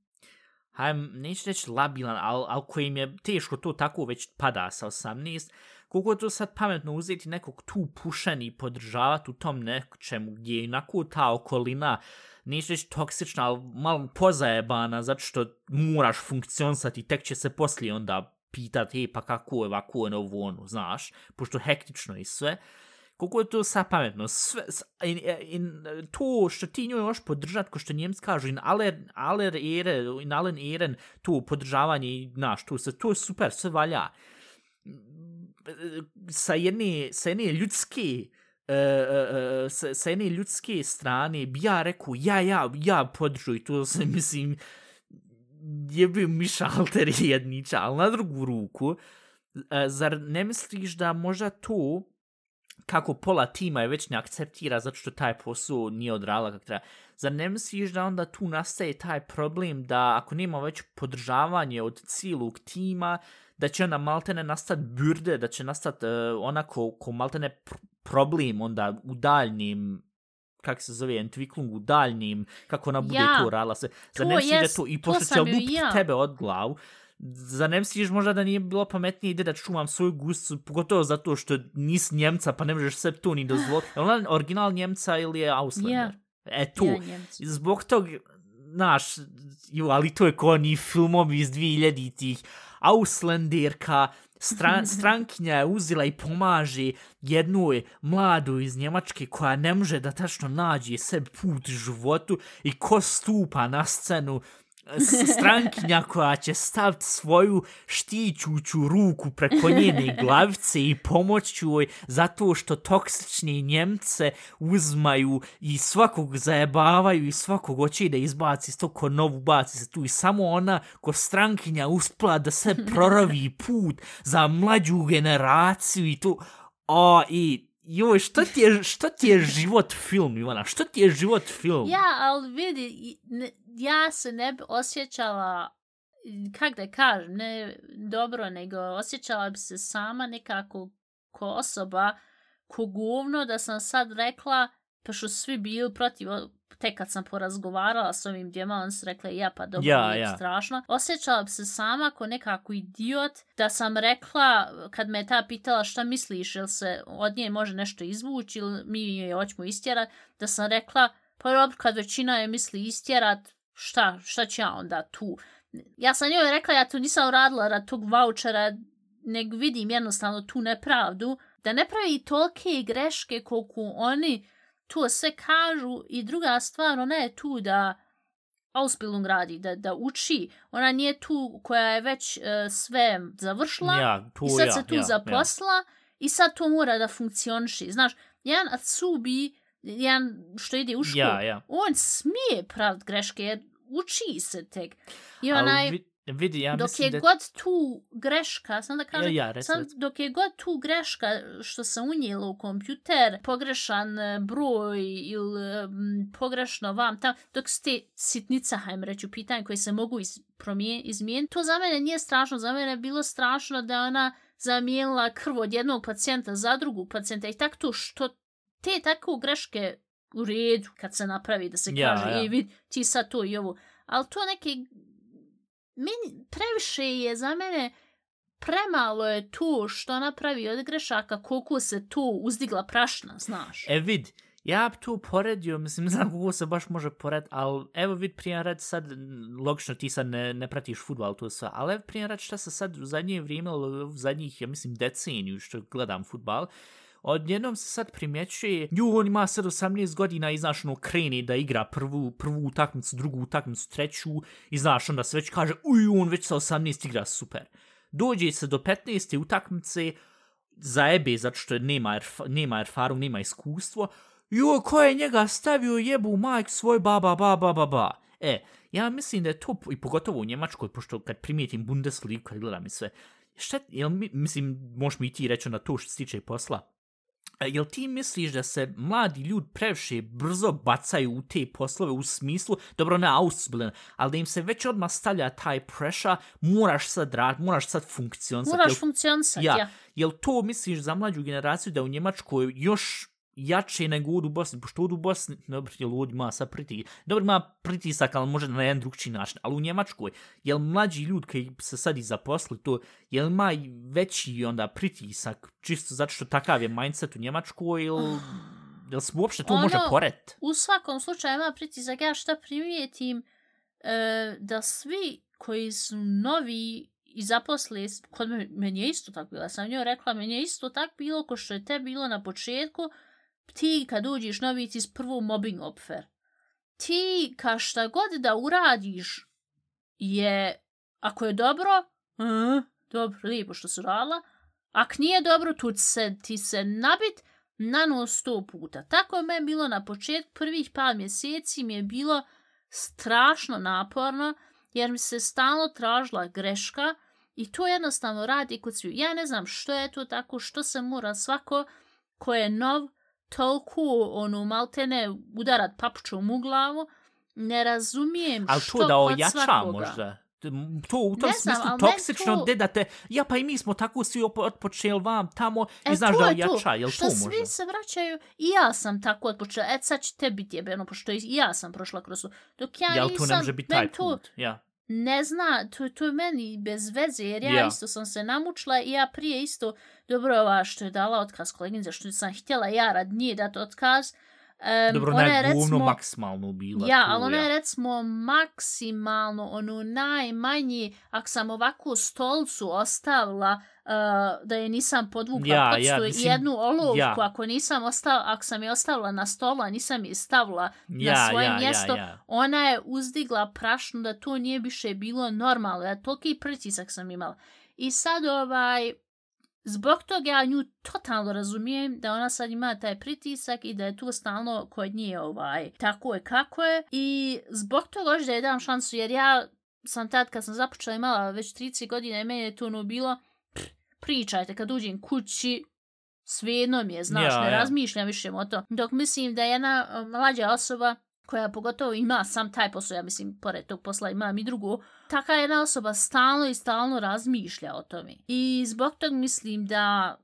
hajdem, neću reći labilan, ali al kojim je teško to tako već pada sa 18, koliko je to sad pametno uzeti nekog tu pušeni i podržavati u tom nečemu gdje je inako ta okolina neću reći toksična, ali malo pozajebana, zato što moraš funkcionisati, tek će se poslije onda pitati, e, pa kako je ovako je ovo ono, znaš, pošto hektično i sve, koliko je to sad pametno, sve, s- in, in, to što ti njoj još podržat, ko što njemci kažu, in aller, aller ere, in allen eren, to podržavanje, znaš, to, se, to je super, sve valja. Sa jedne, sa jedne ljudske, e, e, e, sa, sa jedne ljudske strane bi ja rekao, ja, ja, ja podržuj to se, mislim, jebe miša alter jedniča, ali na drugu ruku, e, zar ne misliš da možda to, kako pola tima je već ne akceptira zato što taj posao nije odrala kako treba, zar ne misliš da onda tu nastaje taj problem da ako nema već podržavanje od cijelog tima, da će onda maltene nastati burde, da će nastati uh, onako ko maltene pr problem onda u daljnim kako se zove, entviklung u daljnim, kako ona bude Ja, to radila se. Zar to ne misliš da to, i to pošto će sam ju i lupit ja. tebe od glavu, Za ne misliš možda da nije bilo pametnije ide da čuvam svoju gustu, pogotovo zato što nis Njemca, pa ne možeš se to ni dozvoliti. Je ona original Njemca ili je Auslander? Ja. E tu, Ja, zbog tog, znaš, ju, ali to je ko oni filmovi iz 2000-ih, Auslanderka, stran, strankinja je uzela i pomaže jednoj mladu iz Njemačke koja ne može da tačno nađe sebi put u životu i ko stupa na scenu strankinja koja će staviti svoju štićuću ruku preko njene glavice i pomoći joj zato što toksični Njemce uzmaju i svakog zajebavaju i svakog hoće da izbaci s to ko novu baci se tu. I samo ona ko strankinja uspela da se proravi put za mlađu generaciju i tu. O i joj što ti je, što ti je život film Ivana što ti je život film? Ja, ali vidi, ne, ja se ne bi osjećala, kak da kažem, ne dobro, nego osjećala bi se sama nekako ko osoba, ko govno da sam sad rekla, pa što svi bili protiv, tek kad sam porazgovarala s ovim dvijema, on su rekli, ja pa dobro, Ja, ja. strašno. Osjećala bi se sama ko nekako idiot, da sam rekla, kad me ta pitala šta misliš, jel se od nje može nešto izvući ili mi je hoćemo istjerat, da sam rekla, pa dobro, kad većina je misli istjerat, šta, šta ću ja onda tu? Ja sam njoj rekla, ja tu nisam uradila rad tog vouchera, nego vidim jednostavno tu nepravdu, da ne pravi tolike greške koliko oni to sve kažu i druga stvar, ona je tu da Ausbildung radi, da, da uči. Ona nije tu koja je već e, sve završila ja, tu i sad ja, se tu ja, zaposla i sad to mora da funkcioniši. Znaš, jedan Atsubi, jedan što ide u školu, Ja, ja. on smije pravit greške jer uči se tek. I Ali onaj, vi- vidi, ja dok je da... god tu greška, sam da kažem, Ja, ja, sam, dok je god tu greška što se unijela u kompjuter, pogrešan e, broj ili m, pogrešno vam tam, dok su te sitnica, hajmo reći, u pitanju koje se mogu iz, promije, izmijeniti, to za mene nije strašno, za mene je bilo strašno da ona zamijenila krv od jednog pacijenta za drugog pacijenta i tako to što te tako greške u redu kad se napravi da se Ja, kaže, ja. ej vid, ti sad to i ovo. Ali to neke meni previše je za mene premalo je tu što napravi od grešaka koliko se tu uzdigla prašna, znaš. E vid, ja bi tu poredio, mislim, ne znam kako se baš može pored, ali evo vid primjer rad sad, logično ti sad ne, ne pratiš futbal, to sve, ali evo primjer rad šta se sad u zadnje vrijeme, u zadnjih, ja mislim, deceniju što gledam futbal, odjednom se sad primjećuje, ju, on ima sad 18 godina i znaš, ono, kreni da igra prvu, prvu utakmicu, drugu utakmicu, treću, i znaš, onda se već kaže, uj, on već sa 18 igra super. Dođe se do 15. utakmice, zaebe zato što nema, erf nema erfaru, nema iskustvo, jo, ko je njega stavio jebu majk svoj ba ba ba ba ba ba. E, ja mislim da je to, i pogotovo u Njemačkoj, pošto kad primijetim Bundesligu, kad gledam i sve, šta, jel, mislim, možeš mi i ti reći na to što se tiče posla, Jel ti misliš da se mladi ljudi previše brzo bacaju u te poslove u smislu, dobro ne ausbilden, ali da im se već odmah stavlja taj pressure, moraš sad rad, moraš sad funkcionisati. Moraš funkcionisati, ja. ja. Jel to misliš za mlađu generaciju da u Njemačkoj još jače nego u Bosni, pošto u Bosni, dobro, jel ovdje ima sad pritisak, dobro ima pritisak, ali može na jedan drugčiji način, ali u Njemačkoj, jel mlađi ljudi koji se sad i zaposli to, jel ima i veći onda pritisak, čisto zato što takav je mindset u Njemačkoj, ili, jel se uopšte to Ono- može pored? U svakom slučaju ima pritisak, ja šta primijetim, e, da svi koji su novi i zaposli, kod me, meni je isto tako bilo, ja sam njoj rekla, meni je isto tako bilo ko što je te bilo na početku, ti kad uđeš novici s prvu mobbing opfer. Ti ka šta god da uradiš je, ako je dobro, uh, dobro, lijepo što su radila, ak nije dobro, tu se, ti se nabit na nos sto puta. Tako je me bilo na početku, prvih par mjeseci mi je bilo strašno naporno, jer mi se stalno tražila greška i to jednostavno radi kod sviju. Ja ne znam što je to tako, što se mora svako ko je nov, toliko ono maltene udarat papučom u glavu, ne razumijem Ali što to da ojača svakoga. možda. To u tom Ne znam, smislu meni toksično to- to... da te, ja pa i mi smo tako svi otpočeli vam tamo i E, znaš to da je to, ojača, jel što to svi možda? se vraćaju i ja sam tako otpočela. E sad će te biti jebeno, pošto i ja sam prošla kroz to. Dok ja Jel to nisam, ne može biti taj to, put? Ja. Ne zna, to, to je meni bez veze, jer ja Ja. isto sam se namučila i ja prije isto, dobro ova što je dala otkaz koleginice, što sam htjela ja rad nje dati otkaz, um, Dobro, ona je recimo, maksimalno bila. ja, ali ona ja. je recimo maksimalno ono najmanji, ako sam ovakvu stolcu ostavila uh, da je nisam podvukla Ja, ja, mislim, jednu olovku, ja. ako nisam ostavila, ako sam je ostavila na stolu, a nisam je stavila ja, na svoje ja, mjesto, Ja, ja. ona je uzdigla prašnu da to nije više bilo normalno, da toliki pritisak sam imala. I sad ovaj, zbog toga ja nju totalno razumijem da ona sad ima taj pritisak i da je tu stalno kod nje ovaj, tako je kako je. I zbog toga hoću da je dam šansu jer ja sam tad kad sam započela imala već 30 godina i meni je to ono bilo pff, pričajte kad uđem kući svejedno mi je, znaš, Ja, ne ja. razmišljam više o to. Dok mislim da je jedna uh, mlađa osoba koja pogotovo ima sam taj posao, ja mislim, pored tog posla imam i drugu, taka jedna osoba stalno i stalno razmišlja o tome. I zbog tog mislim da,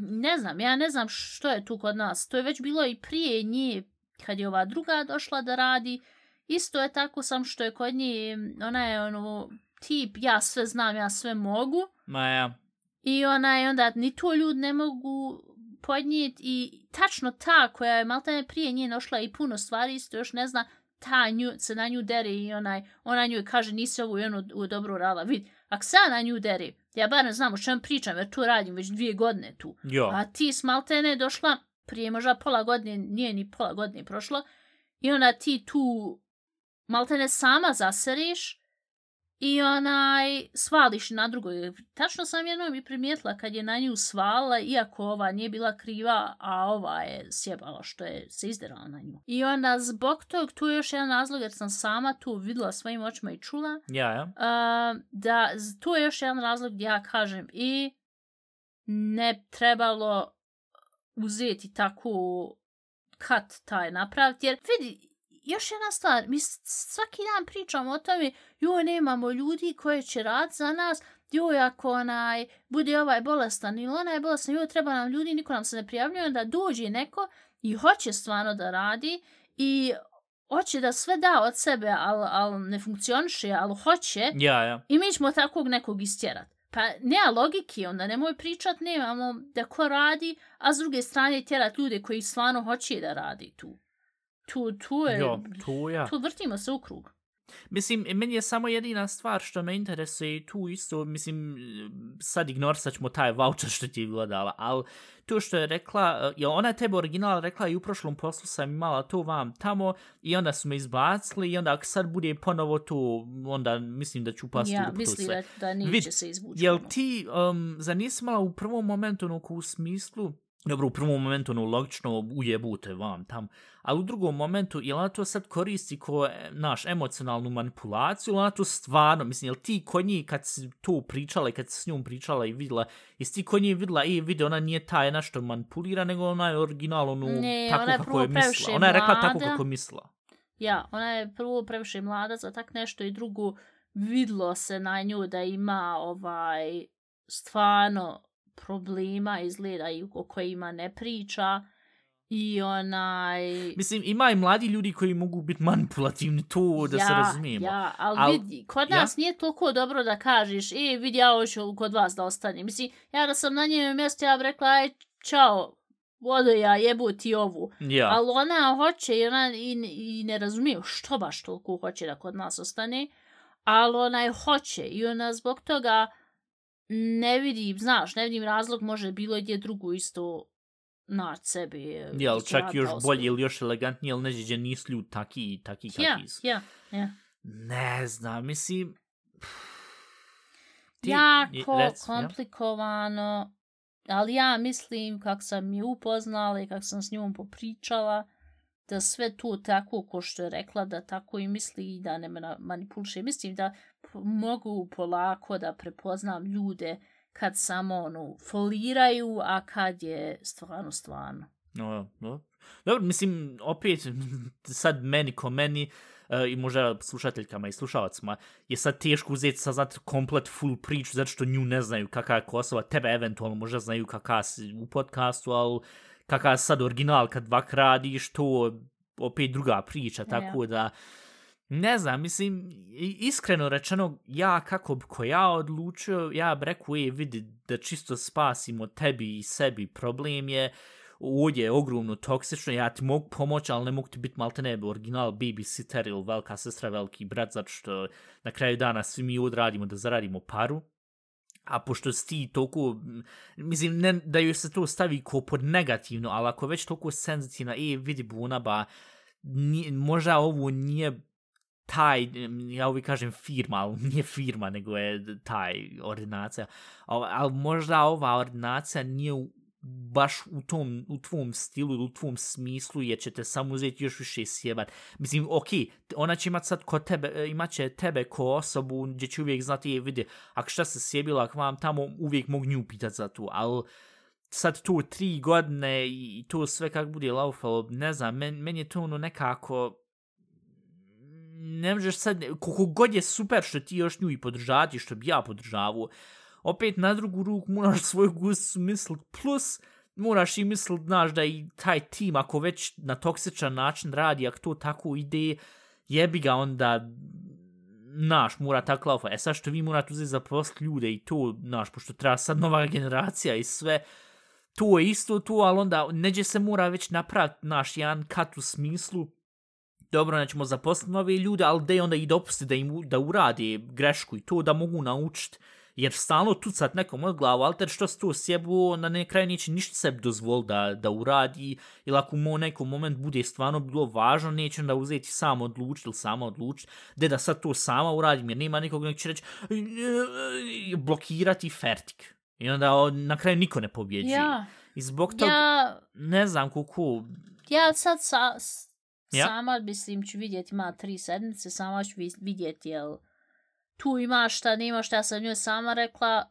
ne znam, ja ne znam što je tu kod nas. To je već bilo i prije nje, kad je ova druga došla da radi. Isto je tako sam što je kod nje, ona je ono, tip, ja sve znam, ja sve mogu. Ma ja. I ona je onda, ni to ljudi ne mogu podnijeti i tačno ta koja je maltene prije nje nošla i puno stvari isto još ne zna, ta nju, se na nju dere i onaj, ona nju kaže nisi ovu i onu u dobro rala. Vid, ako se na nju dere, ja bar ne znam o čem pričam jer tu radim već dvije godine tu. Jo. A ti s maltene došla prije možda pola godine, nije ni pola godine prošlo, i onda ti tu maltene sama zaseriš i onaj svališ na drugoj. Tačno sam jednom i primijetila kad je na nju svala, iako ova nije bila kriva, a ova je sjebala što je se izderala na nju. I onda zbog tog, tu je još jedan razlog jer sam sama tu vidjela svojim očima i čula, Ja, ja. Uh, da, tu je još jedan razlog gdje ja kažem i ne trebalo uzeti takvu kat taj napraviti, jer vidi, još jedna stvar, mi svaki dan pričamo o tome, joj, nemamo ljudi koji će rad za nas, joj, ako onaj, bude ovaj bolestan ili onaj bolestan, joj, treba nam ljudi, niko nam se ne prijavljuje, onda dođe neko i hoće stvarno da radi i hoće da sve da od sebe, ali al ne funkcioniše, ali hoće, Ja, ja. i mi ćemo takvog nekog istjerat. Pa nema logike, onda nemoj pričat, nemamo da ko radi, a s druge strane tjerat ljude koji stvarno hoće da radi tu. Tu, tu je, Jo, tu ja. tu vrtimo se u krug. Mislim, meni je samo jedina stvar što me interesuje tu isto, mislim, sad ignorisat ćemo taj voucher što ti je bila dala, ali to što je rekla, je ona tebe original rekla i u prošlom poslu sam imala to vam tamo i onda su me izbacili i onda ako sad bude ponovo to, onda mislim da ću upasti ja u to mislim sve. da, da neće Vid, se izvući. Jel ti, um, zar nisi imala u prvom momentu ono u smislu, dobro, u prvom momentu ono logično ujebute vam tam, ali u drugom momentu, jel ona to sad koristi ko e, naš emocionalnu manipulaciju, ona to stvarno, mislim, jel ti kod njih kad si to pričala i kad si s njom pričala i vidjela, jesi ti kod njih vidjela, e, vidi, ona nije taj nešto manipulira, nego ona je original, ono, Ne, tako ona je kako je mislila. Ona je rekla tako mlada. kako je mislila. Ja, ona je prvo previše mlada za tak nešto i drugu vidlo se na nju da ima ovaj stvarno problema izgleda i o kojima ne priča i onaj... Mislim, ima i mladi ljudi koji mogu biti manipulativni, to da se razumijemo. Ja, ali Al- vidi, kod ja? nas nije toliko dobro da kažeš, e, vidi, ja hoću kod vas da ostane. Mislim, ja da sam na njenom mjestu, ja bih rekla, aj, čao, vodo ja, jebu ti ovu. Ja. Ali ona hoće i, ona, i, i ne razumije što baš toliko hoće da kod nas ostane, ali ona je hoće i ona zbog toga ne vidim, znaš, ne vidim razlog, može bilo gdje drugu isto naći sebi. Jel, čak još posao. bolje ili još elegantnije, ali neđe nisu ljudi taki, taki, Ja, taki su. ja, ja. Ne znam, mislim... Ti- jako rec, ja? komplikovano, ali ja mislim kako sam je upoznala i kako sam s njom popričala, da sve to tako ko što je rekla, da tako i misli i da ne manipuliše. Mislim da mogu polako da prepoznam ljude kad samo ono, foliraju, a kad je stvarno stvarno. No, no. Dobro, mislim, opet, sad meni ko meni, uh, i možda slušateljkama i slušalacima, je sad teško uzeti saznat komplet full priču, zato što nju ne znaju kakva je Kosova, tebe eventualno možda znaju kakva si u podcastu, ali kakva je sad original kad vak radiš, to opet druga priča, tako da Ne znam, mislim, iskreno rečeno, ja kako bi ko ja odlučio, ja bi rekao, e, vidi, da čisto spasimo tebi i sebi problem je, ovdje je ogromno toksično, ja ti mogu pomoći, ali ne mogu ti biti malte ne original babysitter ili velika sestra, veliki brat, zato što na kraju dana svi mi odradimo da zaradimo paru. A pošto si ti toliko, mislim, ne da joj se to stavi ko pod negativno, ali ako već toliko senzitivna, e, vidi buna, ba, nije, možda ovo nije taj, ja uvijek kažem firma, ali nije firma, nego je taj ordinacija, ali, ali možda ova ordinacija nije u, baš u tom, u tvom stilu ili u tvom smislu, jer će te samo uzeti još više sjebat. Mislim, okej, ona će imat sad ko tebe, e, imat će tebe ko osobu, gdje će uvijek znati, je, vidi, ako šta se sjebila k vam tamo, uvijek mogu nju pitat za to, ali sad tu tri godine i, i to sve kak bude laufalo, ne znam, men, meni je to ono nekako, ne možeš sad, koliko god je super što ti još nju i podržati, što bi ja podržavao, opet na drugu ruku moraš svoj gust mislit, plus moraš i mislit, znaš, da i taj tim, ako već na toksičan način radi, ako to tako ide, jebi ga onda, naš, mora tako laufa. E sad što vi morate uzeti za post ljude i to, naš, pošto treba sad nova generacija i sve, to je isto to, ali onda neđe se mora već napraviti naš jedan kat u smislu, dobro, nećemo zaposliti nove ljude, ali da onda i dopusti da im da uradi grešku i to da mogu naučiti. Jer stalno tucat nekom od glavu, ali ter što se to sjebu, na ne kraju neće ništa sebi dozvoli da, da uradi, ili ako mu nekom moment bude stvarno bilo važno, neće onda uzeti samo odlučiti ili samo odlučiti, da da sad to sama uradim, jer nema nikog nek će reći, "E, blokirati fertik. I onda na kraju niko ne pobjeđi. Ja, I zbog toga, ja, ne znam koliko, ja sad sa, s- Ja. sama, mislim, ću vidjeti, ima tri sedmice, sama ću vi- vidjeti, jel tu ima šta, nema šta, ja sam njoj sama rekla,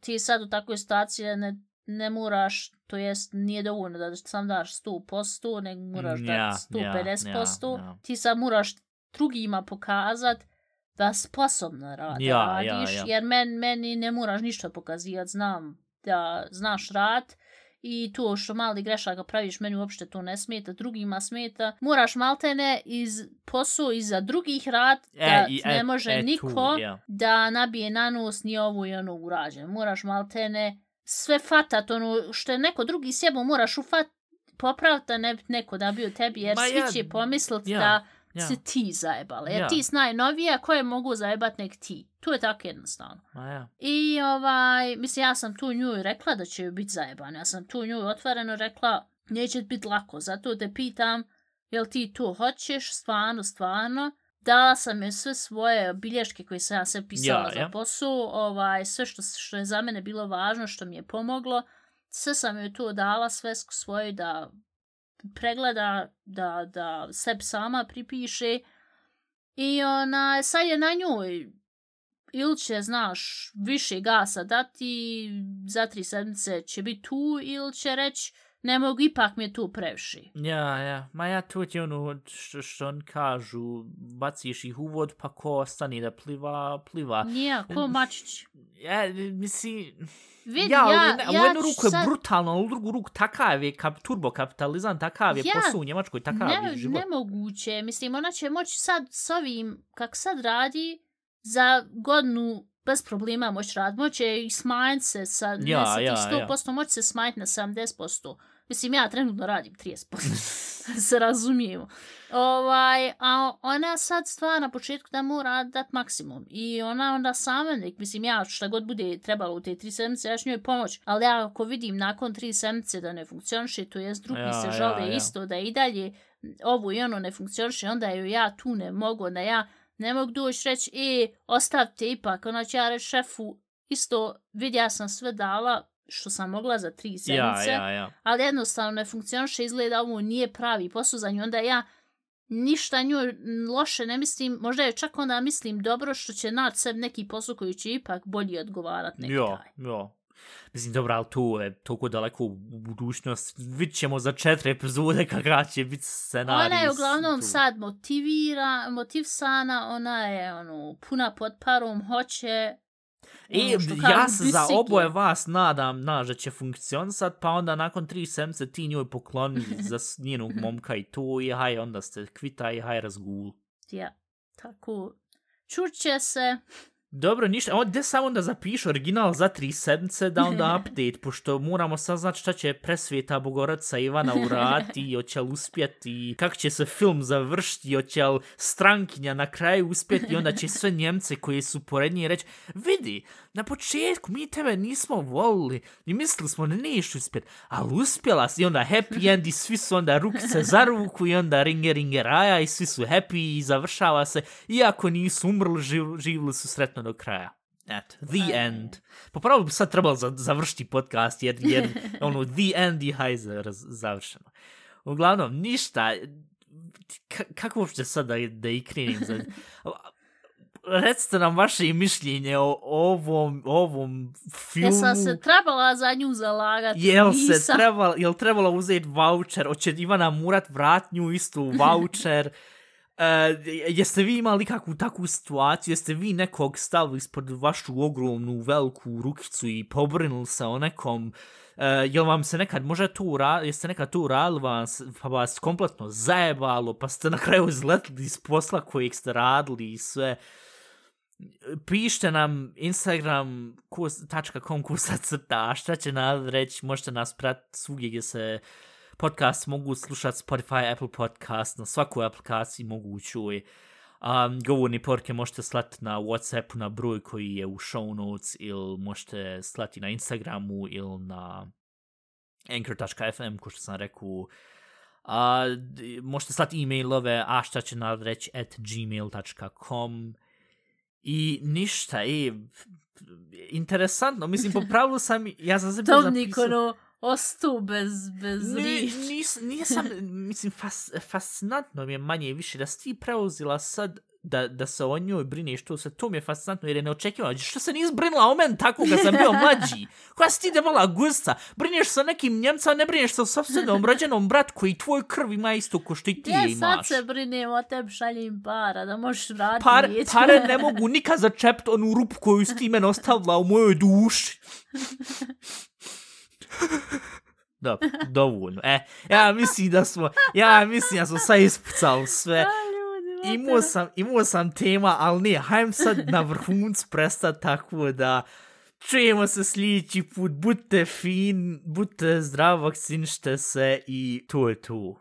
ti sad u takvoj situaciji ne, ne moraš, to jest nije dovoljno da sam daš 100%, nego moraš Mm, ja, 150%, ja, ja. ti sad moraš drugima pokazat da sposobno radi, Ja, ja, radiš, ja. jer men, meni ne moraš ništa pokazivati, znam da znaš rad, i to što mali grešaka praviš, meni uopšte to ne smeta, drugima smeta. Moraš maltene iz posao iza drugih rad, da E, i- ne e, može e, tu, niko ja. da nabije na nos ni ovo i ono urađeno. Moraš maltene sve fatat, ono što je neko drugi sjebo, moraš ufat popraviti da ne bi neko nabio tebi, jer Ma svi ja- će pomislit ja, da ja. si ti zajebala. Jer Ja. ti si najnovija koje mogu zajebat nek ti. To je tako jednostavno. Ma ja. I ovaj, mislim, ja sam tu nju rekla da će joj biti zajebano. Ja sam tu nju otvoreno rekla, neće biti lako. Zato te pitam, jel ti to hoćeš, stvarno, stvarno. Dala sam joj sve svoje bilješke koje sam ja sve pisala Ja, za ja. posao, ovaj, sve što, što je za mene bilo važno, što mi je pomoglo. Sve sam joj to dala, sve svoje da pregleda, da, da seb sama pripiše. I ona, sad je na njoj ili će, znaš, više gasa dati, za tri sedmice će biti tu, ili će reći, ne mogu, ipak mi je tu previše. Ja, ja. Ma ja, to ti je ono što, što on kažu, baciš ih u vod, pa ko ostane da pliva, pliva. Nije, ko mačić. Ja, misli... Vidi, ja, ja, na- ja u jednu ruku je sad- brutalno, u drugu ruku takav je kap, turbokapitalizam, takav je Ja, posao u Njemačkoj, takav ne, je život. nemoguće. Mislim, ona će moći sad s ovim, kak sad radi, za godinu bez problema moći raditi. Moće i smanjiti se sa, Ja, ne sa ja, 100%, moći se smanjiti na 70%. Mislim, ja trenutno radim 30%. se razumijemo. Ovaj, a ona sad stvar na početku da mora dat maksimum. I ona onda sama nek, mislim, ja šta god bude trebalo u te tri sedmice, ja ću njoj pomoć. Ali ja ako vidim nakon tri sedmice da ne funkcioniše, to jest drugi Ja, se ja, žale ja. isto da i dalje ovo i ono ne funkcioniše, onda joj ja tu ne mogu, onda ja ne mogu doći reći, e, ostavite ipak, ona će ja reći šefu, isto, vidi, ja sam sve dala što sam mogla za tri Ja, sedmice, ja, ja. ali jednostavno ne funkcioniše, izgleda ovo nije pravi posao za nju, onda ja ništa nju loše ne mislim, možda je čak onda mislim dobro što će naći sebi neki posao koji će ipak bolje odgovarat nek Jo, taj. jo. Mislim, dobro, ali to je toliko daleko u budućnost. Vidit ćemo za četiri epizode kakav će biti scenarij. Ona je uglavnom tu. sad motivira, motivsana, ona je ono, puna pod parom, hoće... I ono što ja se za oboje vas nadam, na, da će funkcionisat, pa onda nakon tri semce ti njoj pokloni za njenog momka i to, i haj, onda ste kvita i haj razgul. Ja. Tako, čuće se. Dobro, ništa, on gde samo da zapišu original za tri sedmice da onda update, pošto moramo saznat šta će presvijeta Bogoraca Ivana urati, hoće li uspjeti, kako će se film završiti, hoće li strankinja na kraju uspjeti, onda će sve Njemce koji su pored nje reći, vidi, na početku mi tebe nismo volili i mislili smo da neš uspjet, ali uspjela si i onda happy end i svi su onda rukice za ruku i onda ringe ringe raja i svi su happy i završava se, iako nisu umrli, živ, živili su sretno do kraja. Eto, the end. Pa pravo bi sad trebalo za, završiti podcast jer, jer ono, the end je hajze završeno. Uglavnom, ništa, K kako uopšte sad da, da i krenim za recite nam vaše mišljenje o ovom, ovom filmu. Jesam se trebala za nju zalagati? Jel Nisam. se trebala, jel trebala uzeti voucher? Oće Ivana Murat vrat nju istu voucher? Uh, jeste vi imali kakvu takvu situaciju? Jeste vi nekog stavili ispod vašu ogromnu veliku rukicu i pobrinuli se o nekom Uh, jel vam se nekad, može to uradili, jeste nekad to uradili vas, pa vas kompletno zajebalo, pa ste na kraju izletili iz posla kojeg ste radili i sve. Pišite nam instagram.com kusa crta, šta će nas reći, možete nas pratiti svugdje gdje se podcast mogu slušati Spotify, Apple Podcast, na svakoj aplikaciji mogućoj. Um, govorni porke možete slati na Whatsappu na broj koji je u show notes ili možete slati na Instagramu ili na anchor.fm ko što sam rekao. A, možete slati e-mailove a šta će nam reći at gmail.com i ništa, i interesantno, mislim, po pravilu sam, ja sam se Tom zapisao... Nikono ostu bez, bez Ne, riječi. nis, nisam, mislim, fas, fascinantno mi je manje i više da si ti preuzela sad da, da se o njoj brineš, to se, to mi je fascinantno jer je neočekivano. Što se nisi brinula o meni tako kad sam bio mlađi? Koja si ti debala gusta? Brineš se o nekim Njemca, ne brineš se o sobstvenom rođenom brat koji tvoj krv ima isto ko što i ti Ja je sad imaš. se brinem o tebi šaljim para, da možeš vratiti Par, pare ne mogu nikad začept onu rupu koju si ti mene ostavila u mojoj duši. Da, dovoljno. E, ja mislim da smo, ja mislim da smo sad ispucali sve. Imao sam, imao sam tema, ali ne, hajdem sad na vrhunc prestati tako da čujemo se sljedeći put, budite fin, budite zdrav, vakcinište se i to je to.